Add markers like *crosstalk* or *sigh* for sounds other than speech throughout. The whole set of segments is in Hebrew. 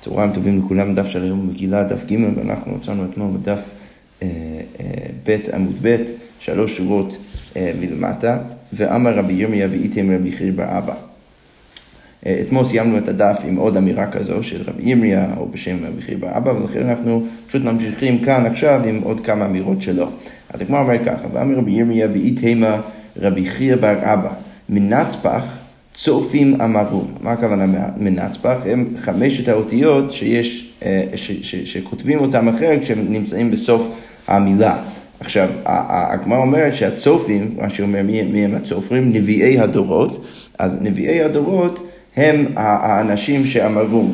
צהריים טובים לכולם, דף של היום מגילה, דף ג', ואנחנו מצאנו אתמול בדף אה, אה, ב' עמוד ב', שלוש שורות אה, מלמטה, ואמר רבי ירמיה ואיתם רבי חייא בר אבא. אתמול סיימנו את הדף עם עוד אמירה כזו של רבי ירמיה, או בשם רבי חייא בר אבא, ולכן אנחנו פשוט ממשיכים כאן עכשיו עם עוד כמה אמירות שלו. אז הגמרא אומר ככה, ואמר רבי ירמיה ואיתם רבי חייא בר אבא, מנצפח צופים אמרו. מה הכוונה מנצפח? הם חמשת האותיות שיש, אה, ש, ש, ש, שכותבים אותם אחרת כשהם נמצאים בסוף המילה. עכשיו, הגמרא אומרת שהצופים, מה שאומר מי, מי הם הצופרים? נביאי הדורות. אז נביאי הדורות הם האנשים שאמרו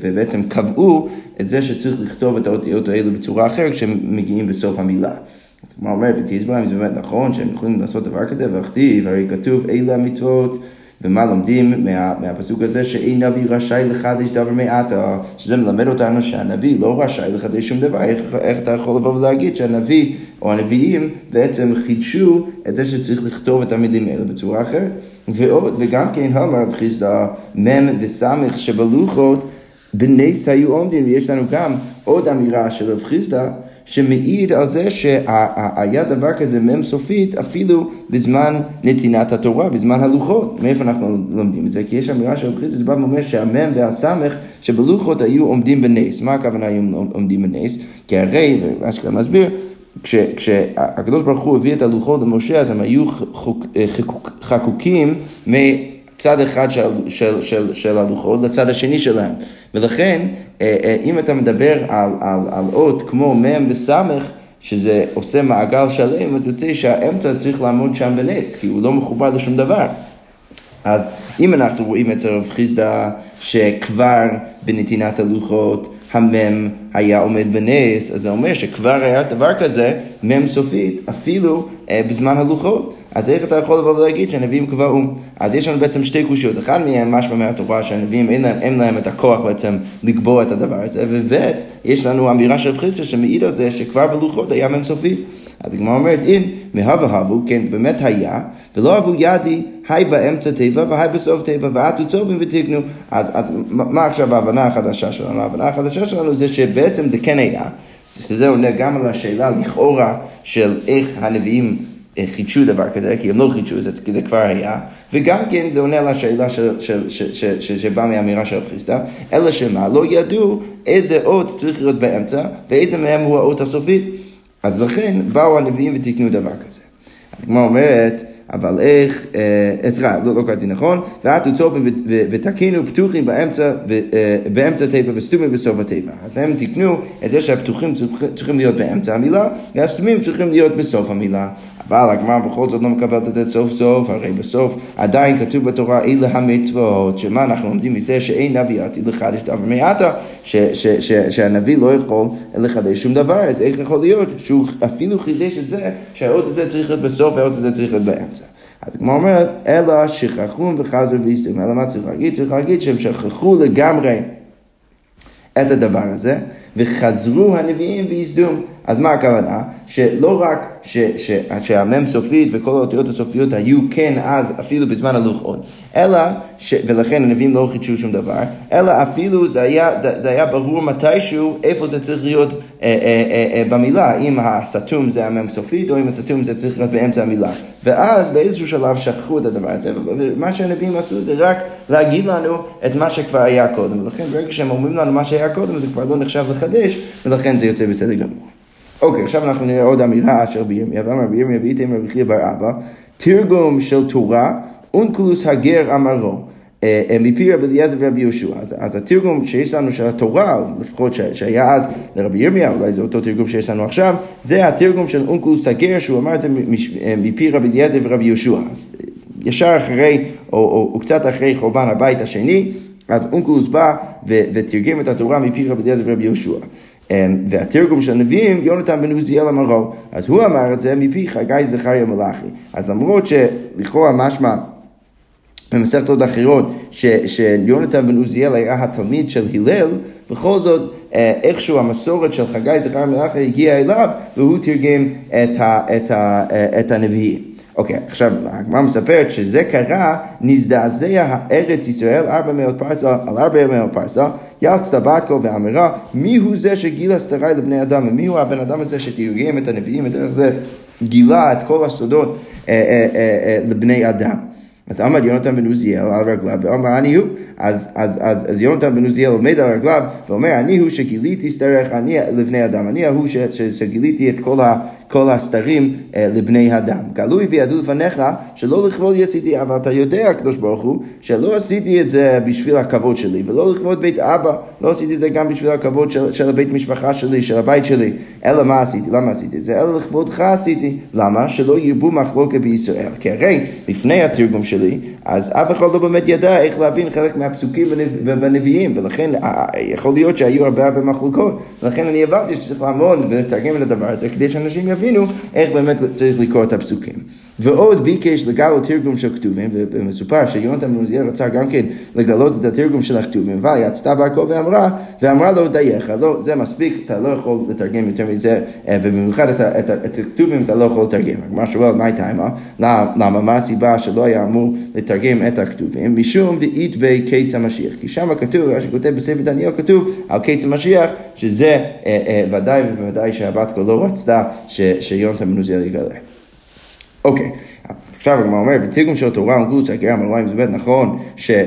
ובעצם קבעו את זה שצריך לכתוב את האותיות האלו בצורה אחרת כשהם מגיעים בסוף המילה. אז הגמרא אומרת, ותסבר אם זה באמת נכון שהם יכולים לעשות דבר כזה, וכתיב, הרי כתוב אלה המצוות ומה לומדים מה, מהפסוק הזה? שאין נביא רשאי לחדש דבר מעטה, שזה מלמד אותנו שהנביא לא רשאי לחדש שום דבר, איך, איך אתה יכול לבוא ולהגיד שהנביא או הנביאים בעצם חידשו את זה שצריך לכתוב את המילים האלה בצורה אחרת. ועוד, וגם כן אמר רב חיסדא מ' וס' שבלוחות בנס היו עומדים, ויש לנו גם עוד אמירה של רב חיסדא שמעיד על זה שהיה דבר כזה מ"ם סופית אפילו בזמן נתינת התורה, בזמן הלוחות. מאיפה אנחנו לומדים את זה? כי יש אמירה של רב שבא ואומר שהמ"ם והסמ"ך שבלוחות היו עומדים בנס. מה הכוונה היו עומדים בנס? כי הרי, אשכרה מסביר, כשהקדוש ברוך הוא הביא את הלוחות למשה, אז הם היו חקוקים צד אחד של, של, של, של הלוחות לצד השני שלהם. ולכן, אה, אה, אם אתה מדבר על, על, על אות כמו מ' וס', שזה עושה מעגל שלם, אז יוצא שהאמצע צריך לעמוד שם בנץ, כי הוא לא מחובר לשום דבר. אז אם אנחנו רואים אצל רב חיסדא שכבר בנתינת הלוחות המם היה עומד בנס, אז זה אומר שכבר היה דבר כזה, מם סופית, אפילו בזמן הלוחות. אז איך אתה יכול לבוא ולהגיד שהנביאים קבעו? אז יש לנו בעצם שתי קושיות, אחד מהם משמע מהתורה שהנביאים אין להם, אין להם את הכוח בעצם לקבוע את הדבר הזה, וב' יש לנו אמירה של חסר שמעיד על זה שכבר בלוחות היה מם סופי. אז הגמרא אומרת, אם מהווה הבו, כן, זה באמת היה, ולא אבו ידי, היי באמצע טבע והי בסוף טבע, ועטו צופים ותקנו. אז, אז מה עכשיו ההבנה החדשה שלנו? ההבנה החדשה שלנו זה שבעצם זה כן היה. שזה עונה גם על השאלה לכאורה של איך הנביאים אה, חידשו דבר כזה, כי הם לא חידשו זה, זה כבר היה, וגם כן זה עונה על השאלה שבאה מהאמירה של חיסטה, אלא שמה, לא ידעו איזה אות צריך להיות באמצע, ואיזה מהם הוא האות הסופית. אז לכן באו הנביאים ותיקנו דבר כזה. הגמרא אומרת, אבל איך, אה, סליחה, לא, לא קראתי נכון, ועטו צופים ותקינו פתוחים באמצע, אה, באמצע תיבה וסתומים בסוף התיבה. אז הם תיקנו את זה שהפתוחים צריכים להיות באמצע המילה, והסתומים צריכים להיות בסוף המילה. אבל הגמרא בכל זאת לא מקבלת את זה סוף סוף, הרי בסוף עדיין כתוב בתורה אלה המצוות, שמה אנחנו לומדים מזה שאין נביא עתיד לחדש דבר מעטה, שהנביא לא יכול לחדש שום דבר, אז איך יכול להיות שהוא אפילו חידש את זה, שהאות הזה צריך להיות בסוף והאות הזה צריך להיות באמצע. אז הגמרא אומרת, אלא שכחו וחזרו והסתכלו, אלא מה צריך להגיד? צריך להגיד שהם שכחו לגמרי את הדבר הזה, וחזרו הנביאים ויסדום. אז מה הכוונה? שלא רק ש, ש, שהמם סופית וכל האותיות הסופיות היו כן אז, אפילו בזמן הלוחות, אלא, ש, ולכן הנביאים לא חידשו שום דבר, אלא אפילו זה היה, זה, זה היה ברור מתישהו איפה זה צריך להיות אה, אה, אה, אה, במילה, אם הסתום זה המם סופית או אם הסתום זה צריך להיות באמצע המילה. ואז באיזשהו שלב שכחו את הדבר הזה, ומה שהנביאים עשו זה רק להגיד לנו את מה שכבר היה קודם, ולכן ברגע שהם אומרים לנו מה שהיה קודם זה כבר לא נחשב לחדש, ולכן זה יוצא בסדר גמור. אוקיי, עכשיו אנחנו נראה עוד אמירה אשר בירמיה, ואמר בירמיה ואיתם רבי חייא בר אבא, תרגום של תורה, אונקלוס הגר אמרו. אה, אה, מפי רבי אליעזר ורבי יהושע. אז, אז התרגום שיש לנו של התורה, לפחות שהיה אז לרבי ירמיה, אולי זה אותו תרגום שיש לנו עכשיו, זה התרגום של אונקלוס הגר, שהוא אמר את זה אה, מפי רבי אליעזר ורבי יהושע. ישר אחרי, או, או, או קצת אחרי חורבן הבית השני, אז אונקלוס בא ותרגם את התורה מפי רבי אליעזר ורבי יהושע. והתרגום של הנביאים, יונתן בן עוזיאל אמרו. אז הוא אמר את זה מפי חגי זכריה מלאכי. אז למרות שלכאורה משמע במסכת עוד אחרות, שיונתן בן עוזיאל היה התלמיד של הלל, בכל זאת אה, איכשהו המסורת של חגי זכריה מלאכי הגיעה אליו, והוא תרגם את, ה, את, ה, אה, את הנביאים. אוקיי, okay, עכשיו הגמרא מספרת שזה קרה, נזדעזע ארץ ישראל ארבע מאות פרסה על ארבע מאות פרסה, יצת בת קול ואמרה, מי הוא זה שגילה סתרי לבני אדם, ומי הוא הבן אדם הזה שתרגם את הנביאים, ודרך זה גילה את כל הסודות אה, אה, אה, לבני אדם. אז אמר יונתן בן עוזיאל על רגליו, ואמר אני הוא, אז, אז, אז, אז יונתן בן עוזיאל עומד על רגליו, ואומר אני הוא שגיליתי סתרך לבני אדם, אני ההוא שגיליתי את כל, ה, כל הסתרים אה, לבני אדם. גלוי וידעו לפניך שלא לכבוד יצידי, אבל אתה יודע, הקדוש ברוך הוא, שלא עשיתי את זה בשביל הכבוד שלי, ולא לכבוד בית אבא, לא עשיתי את זה גם בשביל הכבוד של, של הבית משפחה שלי, של הבית שלי, אלא מה עשיתי? למה עשיתי את זה? אלא לכבודך עשיתי. למה? שלא ירבו מחלוקת בישראל. כי הרי לפני התרגום שלי, אז אף אחד לא באמת ידע איך להבין חלק מהפסוקים ובנביאים, ולכן אה, יכול להיות שהיו הרבה הרבה מחלוקות, ולכן אני הבנתי שצריך לעמוד ולתרגם את הדבר הזה כדי שאנשים יבינו איך באמת צריך לקרוא את הפסוקים. ועוד ביקש לגלות תרגום של כתובים, ומסופר שיונתן מוזיאל רצה גם כן לגלות את התרגום של הכתובים, ויצתה בעקו ואמרה, ואמרה לו דייך, לא, זה מספיק, אתה לא יכול לתרגם יותר מזה, אה, ובמיוחד את, את, את הכתובים אתה לא יכול לתרגם. הגמרא שואל, מה הייתה עימה? למה? מה הסיבה שלא היה אמור לתרגם את הכתובים? משום דאית בקיץ המשיח. כי שם כתוב, מה שכותב בספר דניאל כתוב על קיץ המשיח, שזה אה, אה, ודאי ובוודאי שהבת כה לא רצתה שיונתן מנוזיאל יגלה. אוקיי, עכשיו הגמרא אומרת, בתרגום של התורה אונקלוס הגר אמר אם זה באמת נכון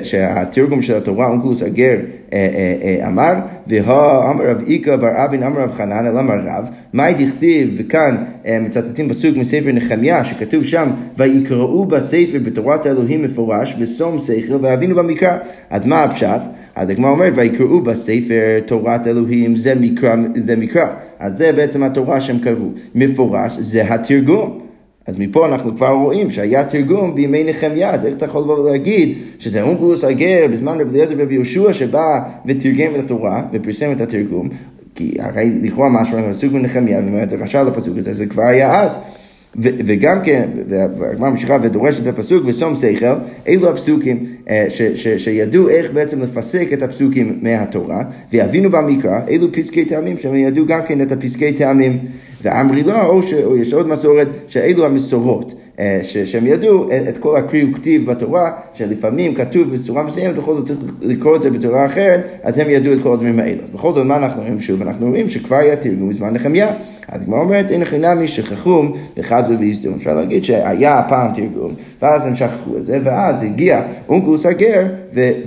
שהתרגום של התורה אונקלוס הגר אה, אה, אה, אמר, והאמר רב איכא בר אבין אמר רב חנן אלא אמר רב, מאי דכתיב, וכאן מצטטים פסוק מספר נחמיה, שכתוב שם, ויקראו בספר בתורת האלוהים מפורש, ושום שכל, והבינו במקרא. אז מה הפשט? אז הגמרא אומרת, ויקראו בספר תורת אלוהים, זה מקרא, זה מקרא. אז זה בעצם התורה שהם קראו. מפורש, זה התרגום. אז מפה אנחנו כבר רואים שהיה תרגום בימי נחמיה, אז איך אתה יכול לבוא ולהגיד שזה אונקלוס הגר בזמן רבי אליעזר ורבי יהושע שבא ותרגם את התורה ופרסם את התרגום, כי הרי לכאורה משהו פסוק בנחמיה, ואומרת רשע לפסוק הזה, זה כבר היה אז. וגם כן, והגמרא ממשיכה ודורשת את הפסוק ושום שכל, אלו הפסוקים אה, שידעו איך בעצם לפסק את הפסוקים מהתורה, ויבינו במקרא, אלו פסקי טעמים, שהם ידעו גם כן את הפסקי טעמים. ואמרי לו, או שיש עוד מסורת, שאלו המסורות. אה, שהם ידעו את כל הקריא וכתיב בתורה, שלפעמים כתוב בצורה מסוימת, בכל זאת צריך לקרוא את זה בצורה אחרת, אז הם ידעו את כל הדברים האלה. בכל זאת, מה אנחנו רואים שוב? אנחנו רואים שכבר היה תרגום בזמן נחמיה. אז הגמרא אומרת, אין הכי נמי שכחום וחזו ויסדום. אפשר להגיד שהיה פעם תרגום, ואז הם שכחו את זה, ואז הגיע אונקלוס הגר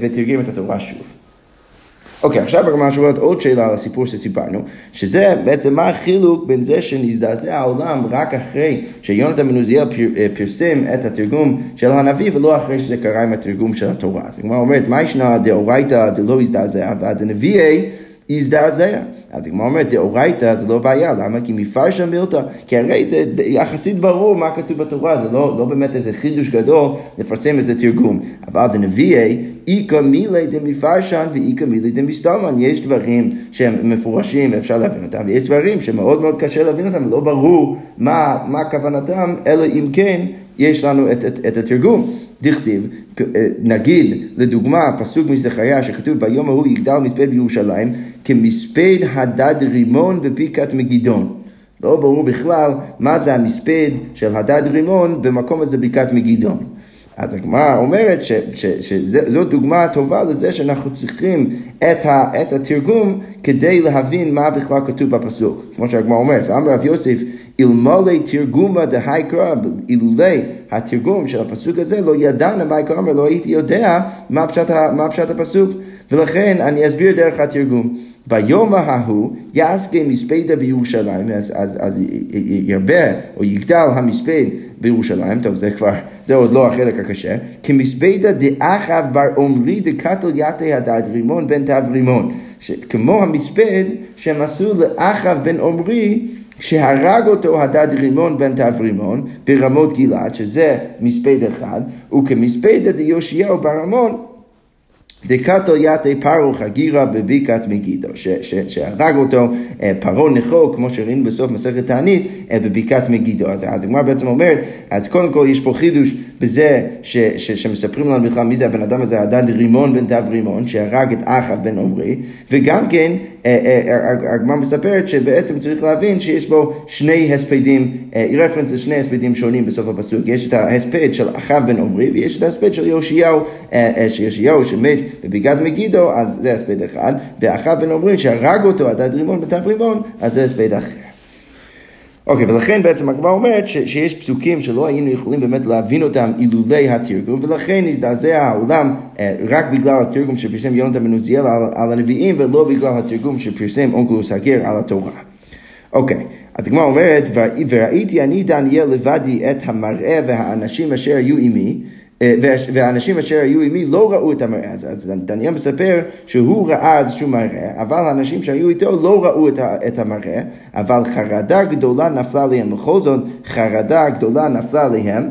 ותרגם את התורה שוב. אוקיי, עכשיו הגמרא שואלת עוד שאלה על הסיפור שסיפרנו, שזה בעצם מה החילוק בין זה שנזדעזע העולם רק אחרי שיונתן בן עוזיאל אה, פרסם את התרגום של הנביא, ולא אחרי שזה קרה עם התרגום של התורה. אז הגמרא אומרת, מה ישנה דאורייתא דלא הזדעזע, והדנביאי הזדעזע. אז הגמרא אומרת, דאורייתא זה לא בעיה, למה? כי מפרשה מילתא, כי הרי זה יחסית ברור מה כתוב בתורה, זה לא, לא באמת איזה חידוש גדול לפרסם איזה תרגום. אבל דנביאי, איכא מילי דמפרשן ואיכא מילי דמסתלמן. יש דברים שהם מפורשים ואפשר להבין אותם, ויש דברים שמאוד מאוד קשה להבין אותם, ולא ברור מה, מה כוונתם, אלא אם כן יש לנו את, את, את התרגום. דכתיב, נגיד לדוגמה פסוק מזכריה שכתוב ביום ההוא יגדל מספד בירושלים כמספד הדד רימון בבקעת מגידון. לא ברור בכלל מה זה המספד של הדד רימון במקום הזה בקעת מגידון. אז הגמרא אומרת שזו דוגמה טובה לזה שאנחנו צריכים את, ה, את התרגום כדי להבין מה בכלל כתוב בפסוק. כמו שהגמרא אומרת, ואמר רב יוסף, אלמלא תרגומה דהי קרא, אילולי התרגום של הפסוק הזה, לא ידענו מה יקרא, לא הייתי יודע מה פשט, מה פשט הפסוק. ולכן אני אסביר דרך התרגום. ביום ההוא יעסקי מספדה בירושלים, אז, אז, אז ירבה או יגדל המספד בירושלים, טוב זה כבר, זה עוד לא החלק הקשה, כמספדה דאחאב בר עומרי דקתל יתי הדד רימון בן תו רימון, כמו המספד שהם עשו לאחאב בן עומרי שהרג אותו הדד רימון בן תו רימון ברמות גלעד, שזה מספד אחד, וכמספדה דיושיהו ברמון דקתו יתי פרו חגירה בבקעת מגידו, שהרג אותו אה, פרעה נכו, כמו שראינו בסוף מסכת תענית, אה, בבקעת מגידו. אז הגמרא בעצם אומרת, אז קודם כל יש פה חידוש בזה ש, ש, שמספרים לנו בכלל מי זה הבן אדם הזה, הדד רימון בן תו רימון, שהרג את אחאב בן עמרי, וגם כן אה, אה, הגמרא מספרת שבעצם צריך להבין שיש בו שני הספדים, היא רפרנס לשני הספדים שונים בסוף הפסוק, יש את ההספד של אחאב בן עמרי ויש את ההספד של יאשיהו, שיאשיהו שמת בבגד מגידו, אז זה הספד אחד, ואחאב בן עמרי שהרג אותו, הדד רימון בן תו רימון, אז זה הספד אחר. אוקיי, okay, ולכן בעצם הגמרא אומרת ש, שיש פסוקים שלא היינו יכולים באמת להבין אותם אילולי התרגום, ולכן הזדעזע העולם אה, רק בגלל התרגום שפרסם יונתן בן עוזיאל על, על הנביאים, ולא בגלל התרגום שפרסם אונקלוס הגר על התורה. אוקיי, okay, אז הגמרא אומרת, וראיתי אני דניאל לבדי את המראה והאנשים אשר היו עימי, אה, והאנשים אשר היו עימי לא ראו את המראה הזה. אז דניאל מספר שהוא ראה איזשהו מראה, אבל האנשים שהיו איתו לא ראו את המראה, אבל חרדה גדולה נפלה עליהם. בכל זאת, חרדה גדולה נפלה עליהם,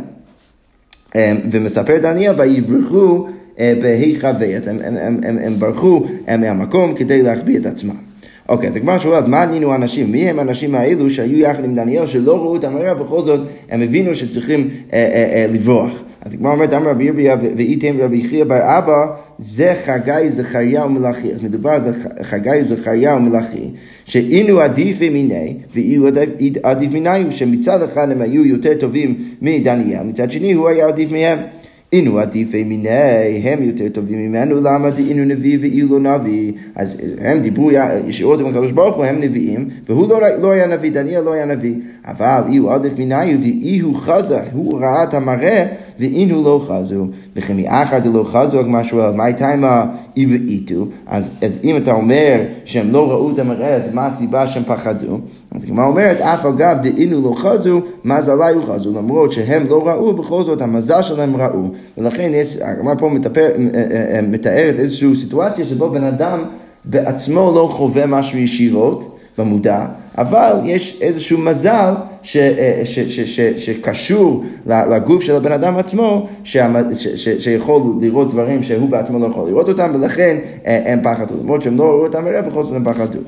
אה, ומספר דניאל, ויברחו אה, בהיחווה, הם, הם, הם, הם ברחו מהמקום כדי להחביא את עצמם. אוקיי, אז הגמרא שואלת, מה ענינו האנשים? מי הם האנשים האלו שהיו יחד עם דניאל שלא ראו את המראה, בכל זאת הם הבינו שצריכים אה, אה, אה, לברוח. אז הגמרא אומרת, אמר רבי ירביה ואיתם רבי יחיא בר אבא, זה חגי זכריה ומלאכי. אז מדובר על חגי זכריה ומלאכי, שאינו עדיף מיני, ואילו עדיף מיני, שמצד אחד הם היו יותר טובים מדניאל, מצד שני הוא היה עדיף מהם. אינו עדיפי מיני, הם יותר טובים ממנו, למה דהינו נביא ואילו נביא? אז הם דיברו ישירות עם הקדוש ברוך הוא, הם נביאים, והוא לא, לא היה נביא, דניאל לא היה נביא. אבל אילו עדיף מיני, דאי הוא חזה, הוא ראה את המראה, ואינו לא חזו. וכי מאחר דלא חזו, הגמרא שואל, מה הייתה עם האי ואיתו? אז אם אתה אומר שהם לא ראו את המראה, אז מה הסיבה שהם פחדו? אז הגמרא אומרת, אף אגב דאינו לא חזו, מזלי הוא חזו. למרות שהם לא ראו, בכל זאת המזל שלהם ראו. ולכן יש, הגמרא פה מתאר, אה, אה, אה, מתארת איזושהי סיטואציה שבו בן אדם בעצמו לא חווה משהו ישירות. במודע, אבל יש איזשהו מזל ש, ש, ש, ש, שקשור לגוף של הבן אדם עצמו, ש, ש, ש, שיכול לראות דברים שהוא בעצמו לא יכול לראות אותם, ולכן הם פחדו. למרות שהם לא ראו אותם מראה, בכל זאת הם פחדו.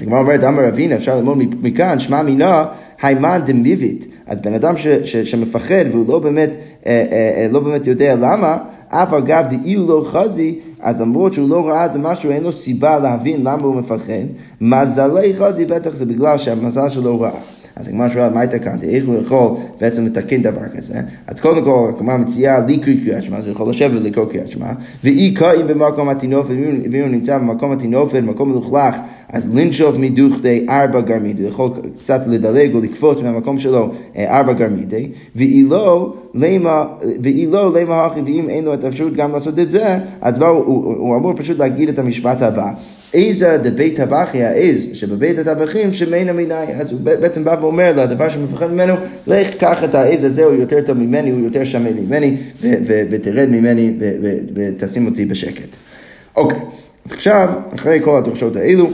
הגמרא אומרת, אמר אבינה, אפשר ללמוד מכאן, שמע מינה, היימן דמיבית. אז בן אדם ש, ש, שמפחד והוא לא באמת, אה, אה, אה, לא באמת יודע למה, אף אגב דאילו לא חזי, אז למרות שהוא לא ראה את זה משהו, אין לו סיבה להבין למה הוא מפחד. מזלי חזי בטח זה בגלל שהמזל שלו רע. אז הגמרא שואל, מה התקנתי? איך הוא יכול בעצם לתקן דבר כזה? אז קודם כל, הגמרא מציעה לקרוא קריאת שמע, אז הוא יכול לשבת ולקרוא קריאת שמע, ואי קאים במקום הטינופת, ואם הוא נמצא במקום הטינופת, במקום מלוכלך, אז לנשוף מדוכדי ארבע גרמידי, יכול קצת לדלג או לקפוץ מהמקום שלו אה, ארבע גרמידי, ואי לא, למה, ואי לא, למה הכי, ואם אין לו את האפשרות גם לעשות את זה, אז בואו, הוא, הוא אמור פשוט להגיד את המשפט הבא. איזה דבית טבחי העז שבבית הטבחים שמנה מיני. אז הוא בעצם בא ואומר לו, הדבר שמפחד ממנו, לך קח את העז הזה, הוא יותר טוב ממני, הוא יותר שמן ממני, ותרד ממני ותשים אותי בשקט. אוקיי, אז עכשיו, אחרי כל התחושות האלו,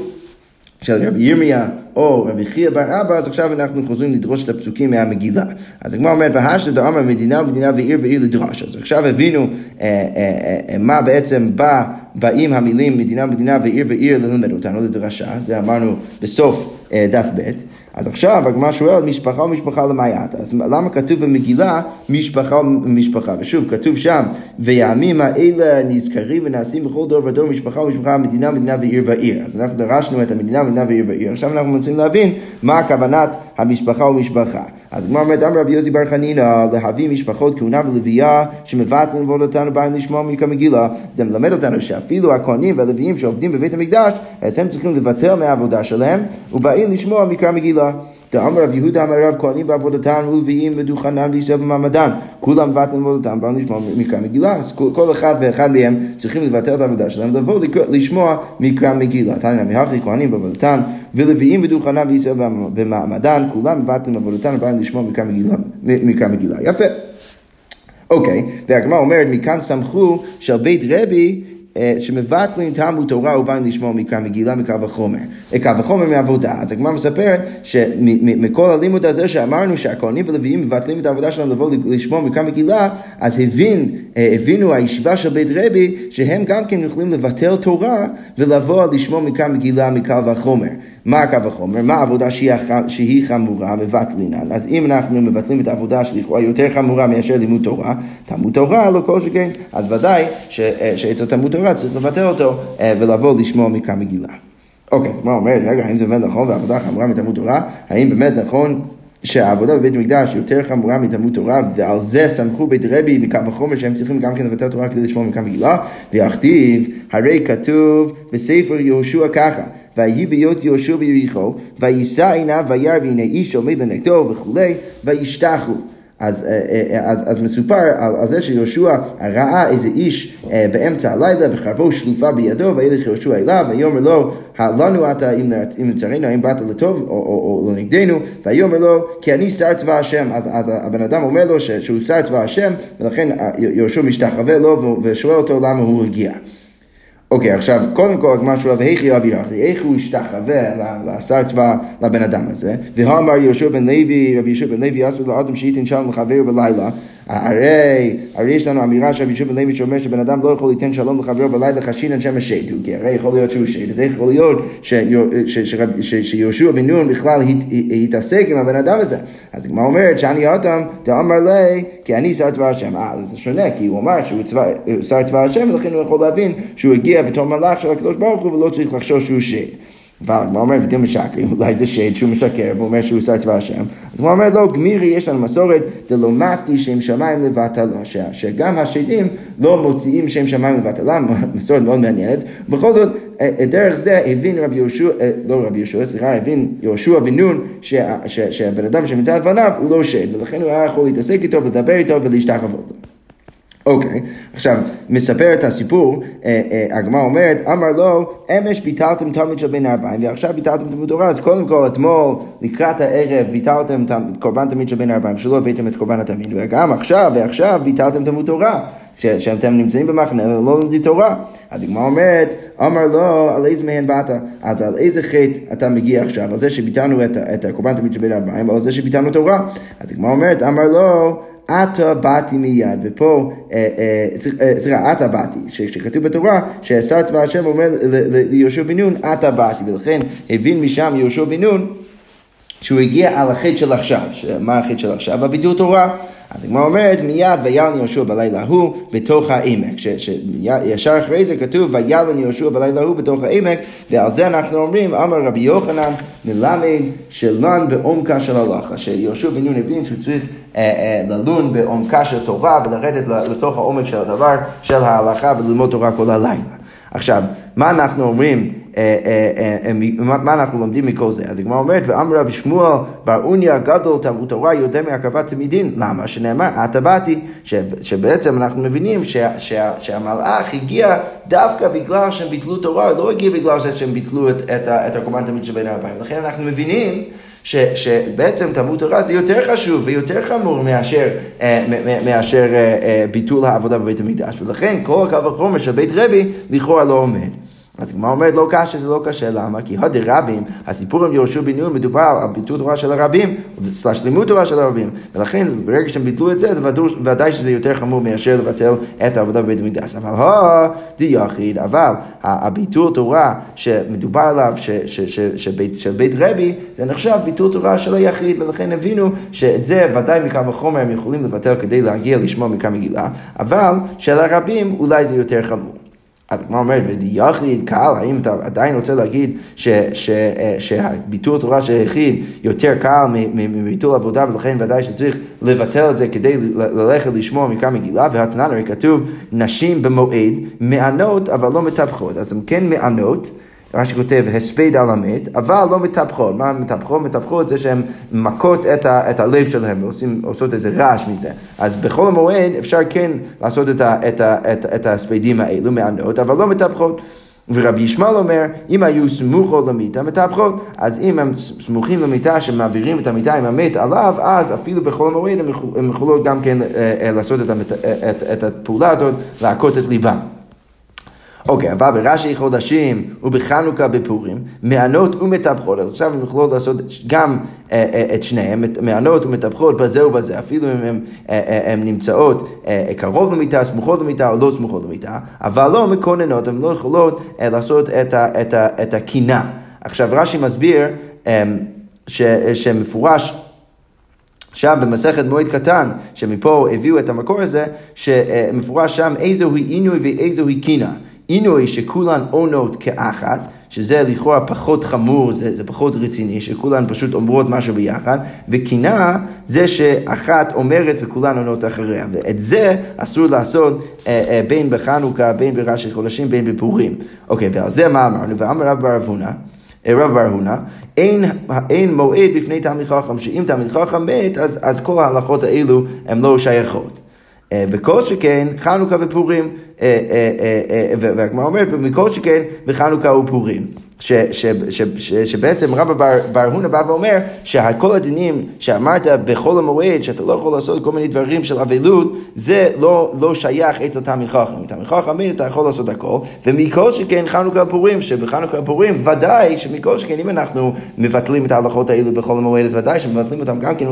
של רבי ירמיה או רבי חייא בר אבא, אז עכשיו אנחנו חוזרים לדרוש את הפסוקים מהמגילה. אז הגמרא אומרת, והשת דאמר מדינה ומדינה ועיר ועיר לדרוש. אז עכשיו הבינו אה, אה, אה, מה בעצם בא, באים המילים מדינה ומדינה ועיר ועיר ללמד אותנו לדרשה, זה אמרנו בסוף אה, דף ב'. אז עכשיו הגמרא שואלת משפחה ומשפחה למעט. אז למה כתוב במגילה משפחה ומשפחה? ושוב, כתוב שם, והימים האלה נזכרים ונעשים בכל דור ודור משפחה ומשפחה, מדינה, מדינה ועיר ועיר. אז אנחנו דרשנו את המדינה, מדינה ועיר ועיר. עכשיו אנחנו מנסים להבין מה הכוונת המשפחה ומשפחה. אז הגמרא אומרת, אמר רבי יוסי בר חנינא, להביא משפחות כהונה ולוויה שמבטלים אותנו באים לשמוע מכמגילה. זה מלמד אותנו שאפילו הכהנים והלוויים שעובדים בבית המקדש, אז הם צריכים לוותר מהעבודה שלהם, ובאים לשמוע מקרא מגילה. דאמר רב יהודה אמר רב כהנים בעבודתן ולוויים ודוכנן וישראל במעמדן כולם מבטלים עבודתם באו לשמוע מקרא מגילה. אז כל אחד ואחד מהם צריכים לבטל את העבודה שלהם לבוא לשמוע מקרא מגילה. תניא מהכי כהנים בעבודתן ולוויים ודוכנן וישראל במעמדן כולם מבטלים עבודתן ובאו לשמוע מקרא מגילה יפה. אוקיי, והגמרא אומרת, מכאן סמכו של בית רבי שמבטלים תלמוד תורה ובאים לשמוע מקרא מגילה מקו החומר. אה, קו החומר מעבודה. אז הגמרא מספרת שמכל הלימוד הזה שאמרנו שהכהנים ולוויים מבטלים את העבודה שלהם לבוא לשמוע מקרא מגילה, אז הבין אה, הבינו הישיבה של בית רבי שהם גם כן יכולים לבטל תורה ולבוא לשמוע מכאן מגילה מקל וחומר. מה הקו החומר? מה העבודה שהיא, חמורה מבטלינן? אז אם אנחנו מבטלים את העבודה שלכאורה יותר חמורה מאשר לימוד תורה, תלמוד תורה לא כל שכן, אז ודאי אה, שאצל תלמוד תורה צריך לבטל אותו אה, ולבוא לשמוע מכאן מגילה. אוקיי, אז מה אומרת, רגע, האם זה באמת נכון והעבודה חמורה מתלמוד תורה? האם באמת נכון שהעבודה בבית המקדש יותר חמורה מתלמוד תורה, ועל זה סמכו בית רבי מקו החומר שהם צריכים גם כן לבטל תורה כדי לשמור מכאן מגילה, ויכתיב, הרי כתוב בספר יהושע ככה, ויהי ביות יהושע ביריחו, ויישא עיניו וירא והנה איש עומד לנגדו וכולי, וישתחו. אז, אה, אה, אז, אז מסופר על, על זה שיהושע ראה איזה איש אה, באמצע הלילה וחרבו שלופה בידו וילך יהושע אליו ויאמר לו לנו אתה אם לצרינו האם באת לטוב או, או, או לנגדנו? ויאמר לו כי אני שר צבא השם. אז, אז הבן אדם אומר לו שהוא שר צבא השם ולכן יהושע משתחווה לו ושואל אותו למה הוא הגיע אוקיי, עכשיו, קודם כל הגמרא שואל, ואיכי אבירכי, איך הוא השתחווה לשר צבא לבן אדם הזה? והאמר יהושע בן לוי, רבי יהושע בן לוי, אסור לאדם שייתן שלום לחבר בלילה. הרי, הרי יש לנו אמירה של רבי יהושע בן שאומר שבן אדם לא יכול ליתן שלום לחברו בלילה חשינן שם השד, כי הרי יכול להיות שהוא שד, איך יכול להיות שיהושע בן נון בכלל התעסק עם הבן אדם הזה? אז הגמרא אומרת שאני אדם דאמר לי כי אני שר צבא השם. אה, זה שונה, כי הוא אמר שהוא שר צבא השם ולכן הוא יכול להבין שהוא הגיע בתור מלאך של הקדוש ברוך הוא ולא צריך לחשוש שהוא שד. והגמרא אומרת, ותהיה משקרים, *laughs* אולי זה שד שהוא משקר, והוא אומר שהוא עושה צבא השם. אז הוא אומר, לא, גמירי, יש לנו מסורת, דלא מפתי שם שמיים לבטלה, שגם השדים לא מוציאים שם שמיים לבטלה, *laughs* מסורת מאוד מעניינת. בכל זאת, אה, אה, דרך זה הבין רבי יהושע, אה, לא רבי יהושע, סליחה, הבין יהושע בן נון, שהבן אדם שנמצא לפניו הוא לא שד, ולכן הוא היה יכול להתעסק איתו, ולדבר איתו ולהשתחוות לו. אוקיי, עכשיו, מספר את הסיפור, אה, אה, הגמרא אומרת, אמר לו, אמש ביטלתם תלמיד של בן ארבעים, ועכשיו ביטלתם תלמוד תורה, אז קודם כל, אתמול, לקראת הערב, ביטלתם קורבן תלמיד של בן ארבעים, שלא הבאתם את קורבן התלמיד, וגם עכשיו, ועכשיו, ביטלתם תלמוד תורה. שאתם נמצאים במחנה ולא לומדים תורה. הגמרא אומרת, אמר לו, על איזה מהן באת? אז על איזה חטא אתה מגיע עכשיו? על זה שביטלנו את, את הקורבן תמיד של בן ארבעים, או על זה שביטלנו תורה. אז הגמרא אומרת, אמר לו, עתה באתי מיד, ופה, אה, אה, אה, סליחה, עתה באתי, שכתוב בתורה ששר צבא השם אומר ליהושע בן נון, עתה באתי, ולכן הבין משם יהושע בן נון שהוא הגיע על החטא של עכשיו, מה החטא של עכשיו? הביטול תורה. אז הגמרא אומרת, מיד וילן יהושע בלילה ההוא בתוך העמק. שישר אחרי זה כתוב, וילן יהושע בלילה ההוא בתוך העמק, ועל זה אנחנו אומרים, אמר רבי יוחנן, מלמד שלן בעומקה של הלכה. שיהושע בן נון הבין שהוא צריך אה, אה, ללון בעומקה של תורה ולרדת לתוך העומק של הדבר, של ההלכה וללמוד תורה כל הלילה. עכשיו, מה אנחנו אומרים מה אנחנו לומדים מכל זה? אז הגמרא אומרת, ואמר רבי שמואל בר אוניה גדול תלמוד תורה יודע מהקרבת תלמידין. למה? שנאמר, עתה באתי, שבעצם אנחנו מבינים שהמלאך הגיע דווקא בגלל שהם ביטלו תורה, לא הגיע בגלל שהם ביטלו את הקורבן תמיד שבין הארבעים. לכן אנחנו מבינים ש, שבעצם תלמוד תורה זה יותר חשוב ויותר חמור מאשר, אה, מאשר אה, אה, ביטול העבודה בבית המקדש, ולכן כל הקו החומר של בית רבי לכאורה לא עומד. אז הגמרא אומרת לא קשה זה לא קשה, למה? כי הודי רבים, הסיפור עם יהושע בן נון מדובר על ביטול תורה של הרבים, סלש לימוד תורה של הרבים, ולכן ברגע שהם ביטלו את זה, זה ודאי שזה יותר חמור מאשר לבטל את העבודה בבית המקדש. אבל הו, די יחיד, אבל הביטול תורה שמדובר עליו, של בית רבי, זה נחשב ביטול תורה של היחיד, ולכן הבינו שאת זה ודאי מקו החומר הם יכולים לבטל כדי להגיע לשמוע מכאן מגילה, אבל של הרבים אולי זה יותר חמור. אז הגמרא אומרת, ודיחליד קל, האם אתה עדיין רוצה להגיד אה, שהביטול תורה של היחיד יותר קל מביטול עבודה, ולכן ודאי שצריך לבטל את זה כדי ללכת לשמוע מכאן מגילה, והתנן הרי כתוב, נשים במועד מענות אבל לא מטפחות, אז הן כן מענות. רש"י כותב הספד על המת, אבל לא מטפחות. מה מטפחות? מטפחות זה שהן מכות את, ה, את הלב שלהם ועושות איזה רעש מזה. אז בחול המועד אפשר כן לעשות את, ה, את, ה, את, את ההספדים האלו מענות, אבל לא מטפחות. ורבי ישמעאל אומר, אם היו סמוכות למיטה מטפחות, אז אם הם סמוכים למיטה שמעבירים את המיטה עם המת עליו, אז אפילו בחול המועד הם יכולות גם כן אה, אה, לעשות את, המת, את, את הפעולה הזאת, להכות את ליבם. אוקיי, אבל ברש"י חודשים ובחנוכה בפורים, מענות ומטפחות, עכשיו הם יכולות לעשות גם אה, אה, את שניהם, מענות ומטפחות בזה ובזה, אפילו אם הן נמצאות קרוב למיטה, סמוכות למיטה או לא סמוכות למיטה, אבל לא מקוננות, הן לא יכולות לעשות את הקינה. עכשיו רש"י מסביר שמפורש שם במסכת מועד קטן, שמפה הביאו את המקור הזה, שמפורש שם איזוהי עינוי ואיזוהי קינה. עינוי שכולן עונות כאחת, שזה לכאורה פחות חמור, זה, זה פחות רציני, שכולן פשוט אומרות משהו ביחד, וקינה זה שאחת אומרת וכולן עונות אחריה, ואת זה אסור לעשות אה, אה, בין בחנוכה, בין בראשי חודשים, בין בפורים. אוקיי, ועל זה מה אמרנו? ואמר רב בר אבונה, אה, רב בר הונא, אין, אין מועד בפני תלמיד חכם, שאם תלמיד חכם מת, אז, אז כל ההלכות האלו הן לא שייכות. אה, וכל שכן חנוכה ופורים, אה, והגמרא אומרת, מכל שכן בחנוכה ופורים. ש, ש, ש, ש, שבעצם רבא בר, בר הונא בא ואומר שכל הדינים שאמרת בחול המועד, שאתה לא יכול לעשות כל מיני דברים של אבלות, זה לא, לא שייך אצל תלמיד חכם. תלמיד חכם אתה יכול לעשות הכל, ומכל שכן חנוכה פורים, שבחנוכה פורים ודאי שמכל שכן אם אנחנו מבטלים את ההלכות האלו בחול המועד, אז ודאי שמבטלים אותם גם כן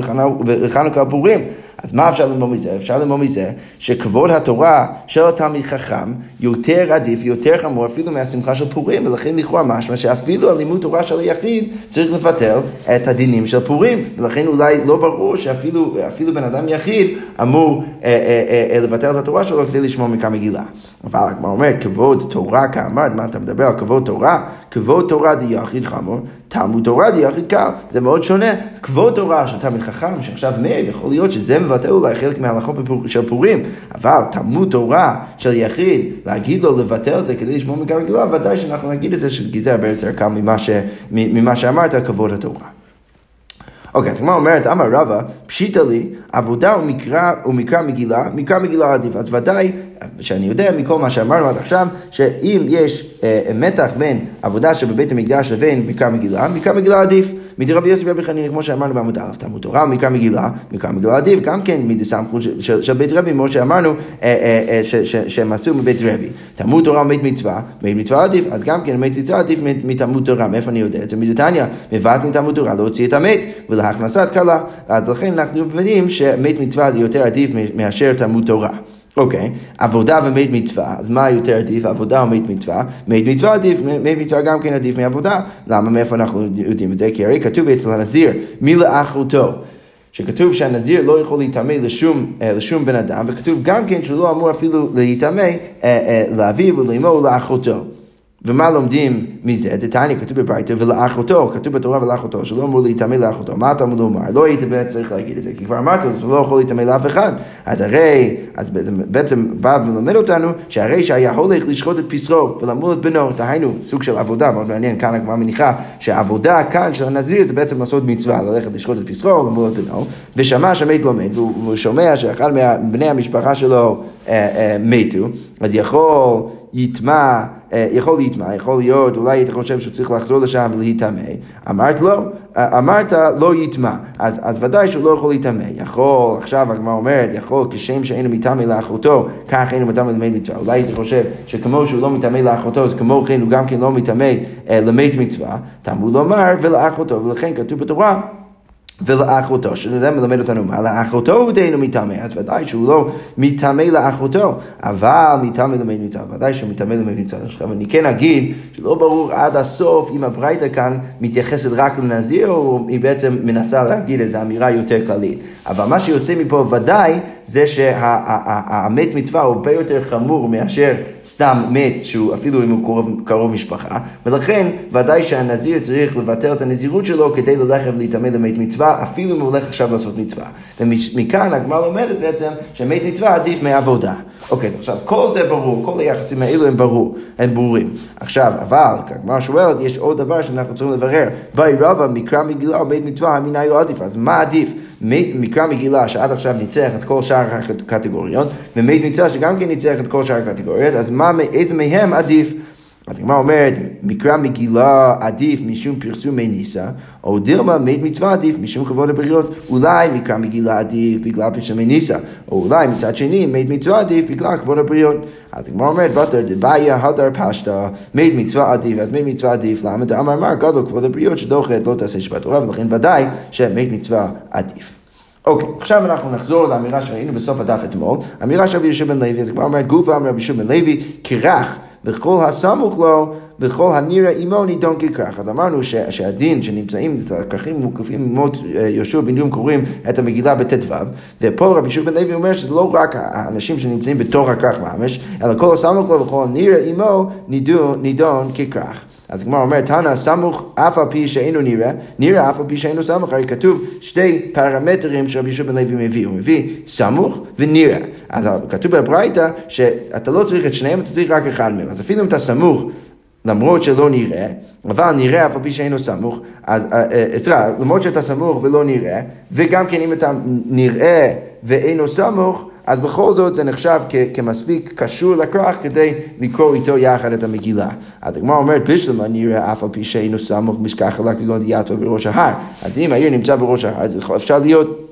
בחנוכה פורים. אז מה אפשר ללמוד מזה? אפשר ללמוד מזה שכבוד התורה של התלמיד חכם יותר עדיף, יותר חמור אפילו מהשמחה של פורים, ולכן לכאורה משמע שאפילו הלימוד תורה של היחיד צריך לבטל את הדינים של פורים, ולכן אולי לא ברור שאפילו בן אדם יחיד אמור אה, אה, אה, לבטל את התורה שלו כדי לשמור מכאן מגילה. אבל הגמרא אומר, כבוד תורה כאמרת, מה אתה מדבר על כבוד תורה? כבוד תורה דיחיד חמור, תלמוד תורה דיחיד קל. זה מאוד שונה. כבוד תורה של תלמיד חכם שעכשיו מת, יכול להיות שזה מבטא אולי חלק מההלכות של פורים, אבל תלמוד תורה של יחיד, להגיד לו לבטל את זה כדי לשמור מכאן מגילה, ודאי שאנחנו נגיד את זה, כי זה הרבה יותר קל ממה, ש, ממה שאמרת כבוד התורה. אוקיי, אז הגמרא אומרת, אמר רבא, פשיטא לי, עבודה ומקרא מגילה, מקרא מגילה עדיף. אז ודאי, שאני יודע מכל מה שאמרנו עד עכשיו, שאם יש אה, מתח בין עבודה שבבית המקדש לבין מקרא מגילה, מקרא מגילה עדיף. מדרבי יוסי ברבי חנין, כמו שאמרנו בעמוד א', תלמוד תורה ומקרא מגילה, מקרא מגילה עדיף, גם כן מדסמכות של, של בית רבי, כמו שאמרנו, אה, אה, אה, שהם עשו מבית רבי. תלמוד תורה ומית מצווה, מית מצווה עדיף, אז גם כן מית מצווה עדיף מתלמוד תורה, מאיפה אני יודע את זה? מדתניא, מבטלים תלמוד תורה להוציא את המת ולהכנסת כלה, אז לכן אנחנו מבינים שמית מצווה זה יותר עדיף מאשר תלמוד תורה. אוקיי, okay. עבודה ומית מצווה, אז מה יותר עדיף, עבודה או מית מצווה? מית מצווה עדיף, מית מצווה גם כן עדיף מעבודה. למה, מאיפה אנחנו יודעים את זה? כי הרי כתוב אצל הנזיר, מי לאחותו. שכתוב שהנזיר לא יכול להיטמא לשום, אה, לשום בן אדם, וכתוב גם כן שהוא לא אמור אפילו להיטמא אה, אה, לאביו ולאמו ולאחותו. ומה לומדים מזה? דתניא כתוב בברייתא ולאחותו, כתוב בתורה ולאחותו, שלא אמור להיטמא לאחותו. מה אתה אמור לומר? לא היית באמת צריך להגיד את זה, כי כבר אמרתי שהוא לא יכול להיטמא לאף אחד. אז הרי, אז בעצם בא ומלמד אותנו, שהרי שהיה הולך לשחוט את פסחו ולמול את בנו, דהיינו, סוג של עבודה, מאוד מעניין, כאן הגמרא מניחה שהעבודה כאן של הנזיר זה בעצם לעשות מצווה, ללכת לשחוט את פסחו ולמול את בנו, ושמע שהמת לומד, והוא שומע שאחד מבני המשפחה שלו אה, אה, מתו, אז יכול יטמע, אה, יכול להיטמע, יכול להיות, אולי היית חושב שהוא צריך לחזור לשם ולהיטמא, אמרת לא, אה, אמרת לא יטמע, אז, אז ודאי שהוא לא יכול להיטמא, יכול, עכשיו הגמרא אומרת, יכול כשם שאינו מטמא לאחותו, כך אינו מטמא למת מצווה, אולי היית חושב שכמו שהוא לא מטמא לאחותו, אז כמו כן הוא גם כן לא מטמא אה, למת מצווה, תמוד לומר ולאחותו, ולכן כתוב בתורה ולאחותו, שזה מלמד אותנו מה לאחותו הוא דהינו מטמא, אז ודאי שהוא לא מטמא לאחותו, אבל מטמא למד מצווה, ודאי שהוא מטמא למד מצווה. עכשיו אני כן אגיד שלא ברור עד הסוף אם הברייתא כאן מתייחסת רק לנזיר, או היא בעצם מנסה להגיד איזו אמירה יותר כללית. אבל מה שיוצא מפה ודאי זה שהמת מצווה הוא הרבה יותר חמור מאשר סתם מת, שהוא אפילו אם הוא קרוב, קרוב משפחה, ולכן ודאי שהנזיר צריך לבטל את הנזירות שלו כדי ללכת ולהתעמד למת מצווה, אפילו אם הוא הולך עכשיו לעשות מצווה. ומכאן הגמרא לומדת בעצם שמת מצווה עדיף מעבודה. אוקיי, אז עכשיו כל זה ברור, כל היחסים האלו הם ברור, הם ברורים. עכשיו, אבל, כגמר שואלת, יש עוד דבר שאנחנו צריכים לברר. באי רבא, מקרא מגילה ומת מצווה, המינה הוא עדיף, אז מה עדיף? מקרא מגילה שעד עכשיו ניצח את כל שאר הקטגוריות, ומת מצווה שגם כן ניצח את כל שאר הקטגוריות, אז מה, איזה מהם עדיף? אז הגמרא אומרת, מקרא מגילה עדיף משום פרסומי ניסה, או דילמה מת מצווה עדיף משום כבוד הבריות. אולי מקרא מגילה עדיף בגלל פרסומי ניסה, או אולי מצד שני מת מצווה עדיף בגלל כבוד הבריות. אז הגמרא אומרת, בתר דבעיה הדר פשטה, מת מצווה עדיף, אז מת מצווה עדיף, למה דאמר אמר גדול כבוד הבריות שדוחת לא תעשה שבת תורה, ולכן ודאי שמת מצווה עדיף. אוקיי, okay, עכשיו אנחנו נחזור לאמירה שראינו בסוף הדף אתמול. אמירה של רבי יהושע בן לוי, אז כבר אומרת, גופה אמר רבי יהושע בן לוי, כרך וכל הסמוך לו וכל הנראה עמו נידון ככרך. אז אמרנו ש, שהדין שנמצאים, הכרכים מוקפים ממות אה, יהושע בן נון קוראים את המגילה בט"ו, ופה רבי יהושע בן לוי אומר שזה לא רק האנשים שנמצאים בתוך הכרך ממש, אלא כל הסמוך לו וכל הנראה עמו נידון, נידון ככרך. אז הגמרא אומרת, תנא סמוך אף על פי שאינו נראה, נראה אף על פי שאינו סמוך, הרי כתוב שתי פרמטרים שרבי יהושע בן לוי מביא, הוא מביא סמוך ונראה. אז כתוב בברייתא שאתה לא צריך את שניהם, אתה צריך רק אחד מהם. אז אפילו אם אתה סמוך, למרות שלא נראה, אבל נראה אף על פי שאינו סמוך, אז, אה, אה, סליחה, למרות שאתה סמוך ולא נראה, וגם כן אם אתה נראה ואינו סמוך, אז בכל זאת זה נחשב כמספיק קשור לכרך כדי לקרוא איתו יחד את המגילה. אז הגמרא אומרת, בשלמה נראה אף על פי שאינו סמוך משכח לה כגון דיאטו בראש ההר. אז אם העיר נמצא בראש ההר, אז אפשר להיות...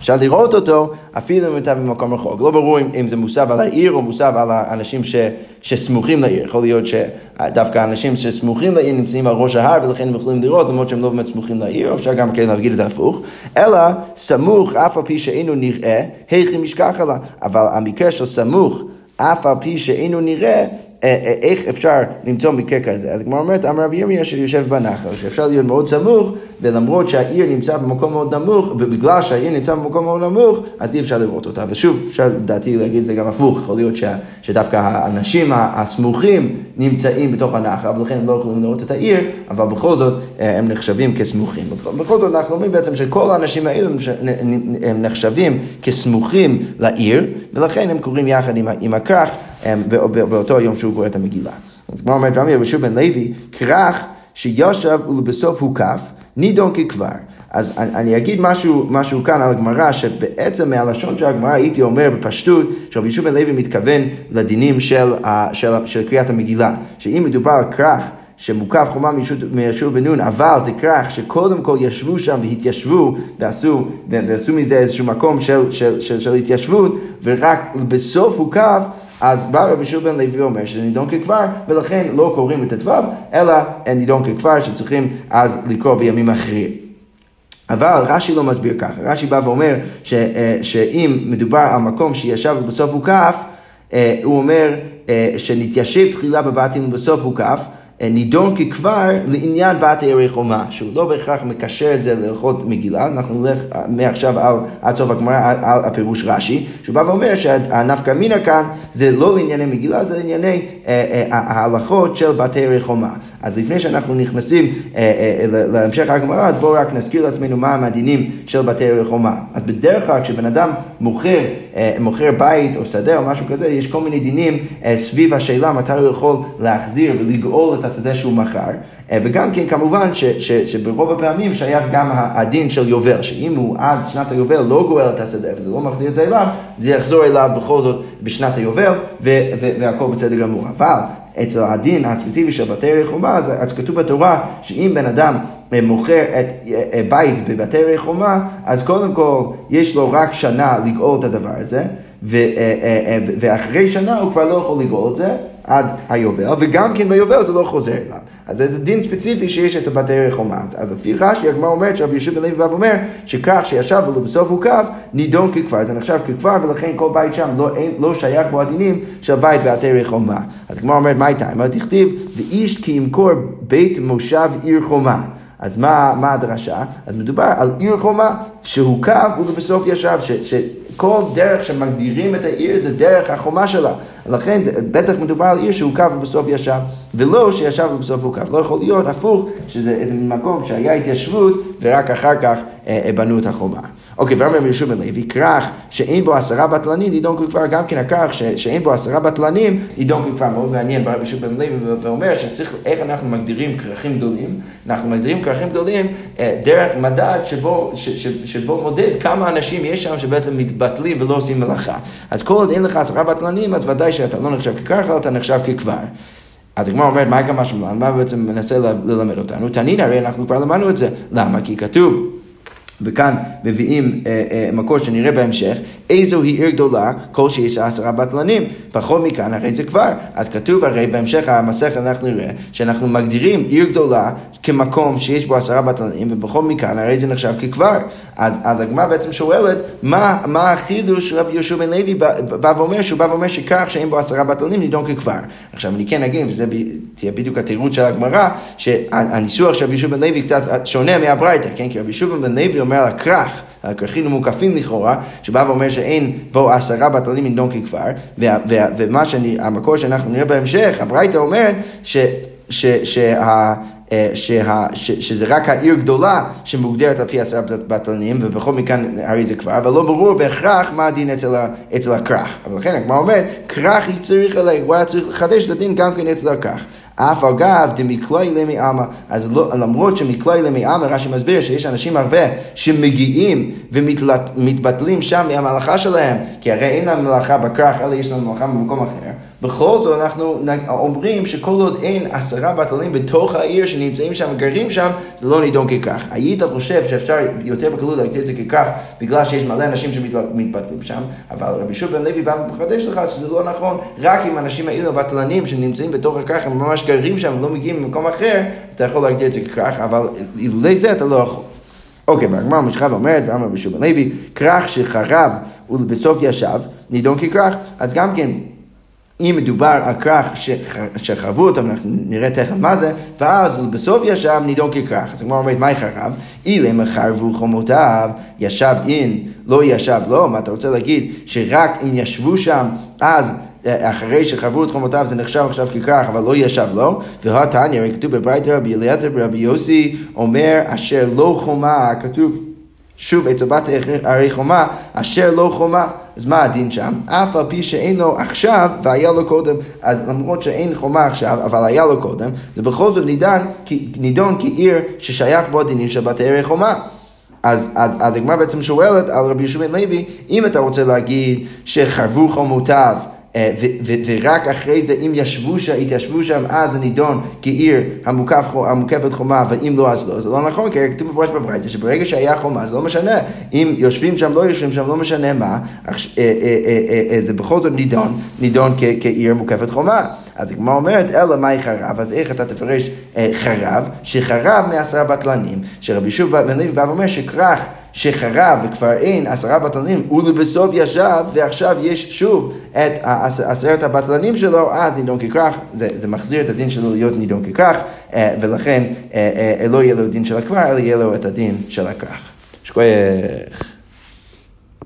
אפשר לראות אותו אפילו אם אתה במקום רחוק. לא ברור אם, זה מוסב על העיר או מוסב על האנשים ש, שסמוכים לעיר. יכול להיות שדווקא האנשים שסמוכים לעיר נמצאים על ראש ההר ולכן הם יכולים לראות למרות שהם לא באמת סמוכים לעיר, אפשר גם כן להגיד את זה הפוך. אלא סמוך אף על פי שאינו נראה, היכי משכח עלה. אבל המקרה של סמוך אף על פי שאינו נראה, אה, אה, איך אפשר למצוא מקרה כזה? אז הגמרא אומרת, אמר רבי ירמיה שיושב בנחל, שאפשר להיות מאוד סמוך, ולמרות שהעיר נמצא במקום מאוד נמוך, ובגלל שהעיר נמצא במקום מאוד נמוך, אז אי אפשר לראות אותה. ושוב, אפשר לדעתי להגיד את זה גם הפוך, יכול להיות ש, שדווקא האנשים הסמוכים נמצאים בתוך הנחל, ולכן הם לא יכולים לראות את העיר, אבל בכל זאת אה, הם נחשבים כסמוכים. בכל זאת אנחנו אומרים בעצם שכל האנשים האלה הם נחשבים כסמוכים לעיר, ולכן הם קוראים יחד עם, עם הכרך באותו יום שהוא קורא את המגילה. אז כמו אומרת רמי יהושע בן לוי, כרך שישב ולבסוף הוקף, נידון ככבר. אז אני, אני אגיד משהו, משהו כאן על הגמרא, שבעצם מהלשון של הגמרא הייתי אומר בפשטות, שרבי יהושע בן לוי מתכוון לדינים של, של, של קריאת המגילה. שאם מדובר על כרך שמוקף חומה מישור בן נון, אבל זה כרך שקודם כל ישבו שם והתיישבו ועשו, ועשו מזה איזשהו מקום של, של, של, של התיישבות, ורק בסוף הוקף, אז בא רבי שוב בן לוי ואומר שזה נידון ככבר, ולכן לא קוראים את הט"ו, אלא נידון ככבר שצריכים אז לקרוא בימים אחרים. אבל רש"י לא מסביר ככה, רש"י בא ואומר ש, אה, שאם מדובר על מקום שישב ובסוף הוקף, אה, הוא אומר אה, שנתיישב תחילה בבתים ובסוף הוקף, נידון ככבר לעניין בת ערי חומה, שהוא לא בהכרח מקשר את זה להלכות מגילה, אנחנו נלך מעכשיו על, עד סוף הגמרא על, הפירוש רש"י, שהוא בא ואומר שהנפקא מינה כאן זה לא לענייני מגילה, זה לענייני אה, אה, ההלכות של בת ערי חומה. אז לפני שאנחנו נכנסים אה, אה, להמשך הגמרא, אז בואו רק נזכיר לעצמנו מה המדינים של בת ערי חומה. אז בדרך כלל כשבן אדם מוכר, אה, מוכר בית או שדה או משהו כזה, יש כל מיני דינים אה, סביב השאלה מתי הוא יכול להחזיר ולגאול את השדה שהוא מכר, אה, וגם כן כמובן ש, ש, שברוב הפעמים שייך גם הדין של יובל, שאם הוא עד שנת היובל לא גואל את השדה וזה לא מחזיר את זה אליו, זה יחזור אליו בכל זאת בשנת היובל והכל בסדר גמור. אבל אצל הדין הספציפי של בתי רחומה, אז כתוב בתורה שאם בן אדם אה, מוכר את אה, בית בבתי רחומה, אז קודם כל יש לו רק שנה לגאול את הדבר הזה, ואחרי שנה הוא כבר לא יכול לגאול את זה, עד היובל, וגם כן ביובל זה לא חוזר אליו. אז זה דין ספציפי שיש את בתי רחומה. אז לפי רש"י הגמרא אומרת שרבי יושב בן לוי בא ואומר שכך שישב ובסוף הוא קו, נידון ככפר. זה נחשב ככפר ולכן כל בית שם לא, אין, לא שייך בו הדינים של בית בתי רחומה. אז הגמרא אומרת מה הייתה? מה תכתיב? ואיש כי ימכור בית מושב עיר חומה. אז מה, מה הדרשה? אז מדובר על עיר חומה שהוקף ובסוף ישב, ש, שכל דרך שמגדירים את העיר זה דרך החומה שלה. לכן בטח מדובר על עיר שהוקף ובסוף ישב, ולא שישב ובסוף הוקף. לא יכול להיות הפוך, שזה איזה מקום שהיה התיישבות ורק אחר כך אה, אה בנו את החומה. אוקיי, ואומר יהושע בן לוי, כרך שאין בו עשרה בטלנים, נידון כבר גם כן הכרך שאין בו עשרה בטלנים, נידון כבר מאוד מעניין ברבי יהושע בן לוי, ואומר שצריך, איך אנחנו מגדירים כרכים גדולים? אנחנו מגדירים כרכים גדולים אה, דרך מדד שבו, ש, ש, שבו מודד כמה אנשים יש שם שבעצם מתבטלים ולא עושים מלאכה. אז כל עוד אין לך עשרה בטלנים, אז ודאי שאתה לא נחשב ככרך, אתה נחשב ככבר. אז הגמרא אומרת, מה כמה שמלן? מה בעצם מנסה ללמד אותנו? תנין, הרי אנחנו כבר למדנו את זה. למה? כי כתוב... וכאן מביאים אה, אה, מקור שנראה בהמשך, איזו היא עיר גדולה, כל שיש עשרה בטלנים. פחות מכאן, הרי זה כבר. אז כתוב הרי בהמשך המסכת אנחנו נראה, שאנחנו מגדירים עיר גדולה כמקום שיש בו עשרה בטלנים, ובכל מכאן הרי זה נחשב ככבר. אז, אז הגמרא בעצם שואלת, מה, מה החידוש רבי יהושע בן לוי בא ואומר, שהוא בא ואומר שכך שאין בו עשרה בטלנים נידון ככבר. עכשיו אני כן אגיד, וזה תהיה בדיוק התירוץ של הגמרא, שהניסוח של רבי יהושע בן לוי קצת שונה מהברייתא, כן? כי רבי יהושע בן לוי אומר על הכרך, הכרכים המוקפים לכאורה, שבא ואומר שאין בו עשרה בטלנים נידון ככבר, ומה שאני, המקור שאנחנו נראה בהמשך, הברייתא אומרת ש... ש, שה, אה, שה, ש, שזה רק העיר גדולה שמוגדרת על פי עשרה בטלנים, ובכל מכאן הרי זה כבר, אבל לא ברור בהכרח מה הדין אצל, אצל הכרך. אבל לכן הגמרא אומרת, כרך היא צריך עליה, הוא היה צריך לחדש את הדין גם כן אצל הכרך. אף אגב דמקלוי למי עמה, אז לא, למרות שמקלוי למי עמה, רש"י מסביר שיש אנשים הרבה שמגיעים ומתבטלים שם מהמלאכה שלהם, כי הרי אין להם מלאכה בכרך, אלא יש להם מלאכה במקום אחר. בכל זאת אנחנו אומרים שכל עוד אין עשרה בטלים בתוך העיר שנמצאים שם וגרים שם, זה לא נידון ככך. היית חושב שאפשר יותר בקלות להגדיר את זה ככך בגלל שיש מלא אנשים שמתבטלים שם, אבל רבי שוב בן לוי בא ומחדש לך שזה לא נכון, רק אם האנשים האלו הבטלנים שנמצאים בתוך הכך הם ממש גרים שם ולא מגיעים ממקום אחר, אתה יכול להגדיר את זה ככך, אבל אילולי זה אתה לא יכול. אוקיי, והגמרא ממשיכה ואומרת, ואמר רבי שוב בן לוי, כרך שחרב ולבסוף ישב, נידון ככרך, אז גם כן אם מדובר על כרך שחרבו אותו, אנחנו נראה תכף מה זה, ואז בסוף ישב נידון ככרך. אז הגמרא אומרת, מהי חרב? אילם חרבו חומותיו, ישב אין, לא ישב לא, מה אתה רוצה להגיד? שרק אם ישבו שם, אז אה, אחרי שחרבו את חומותיו זה נחשב עכשיו ככרך, אבל לא ישב לו. והתניא, כתוב בברייתא רבי אליעזר ורבי יוסי, אומר אשר לא חומה, כתוב שוב, אצל בת הרי חומה, אשר לא חומה. אז מה הדין שם? אף על פי שאין לו עכשיו והיה לו קודם. אז למרות שאין חומה עכשיו, אבל היה לו קודם, זה בכל זאת נידון, נידון כעיר ששייך בו הדינים של בת הרי חומה. אז, אז, אז הגמרא בעצם שואלת על רבי יהושע בן לוי, אם אתה רוצה להגיד שחרבו חומותיו אה, ורק אחרי זה, אם ישבו שם, התיישבו שם, אז זה נידון כעיר המוקף, המוקפת חומה, ואם לא, אז לא. זה לא נכון, כי כתוב מפורש בברייתא, שברגע שהיה חומה, זה לא משנה. אם יושבים שם, לא יושבים שם, לא משנה מה, אה, אה, זה בכל זאת נידון, נידון כעיר מוקפת חומה. אז הגמרא אומרת, אלא מהי חרב? אז איך אתה תפרש חרב? שחרב מעשרה בטלנים, שרבי שוב בן לוי בא ואומר שכרך שחרב וכבר אין עשרה בטלנים, ולבסוף ישב, ועכשיו יש שוב את עשרת הבטלנים שלו, אז נידון ככרך, זה, זה מחזיר את הדין שלו להיות נידון ככרך, אה, ולכן אה, אה, לא יהיה לו דין של הכבר, אלא יהיה לו את הדין של הכרך. שכוייך.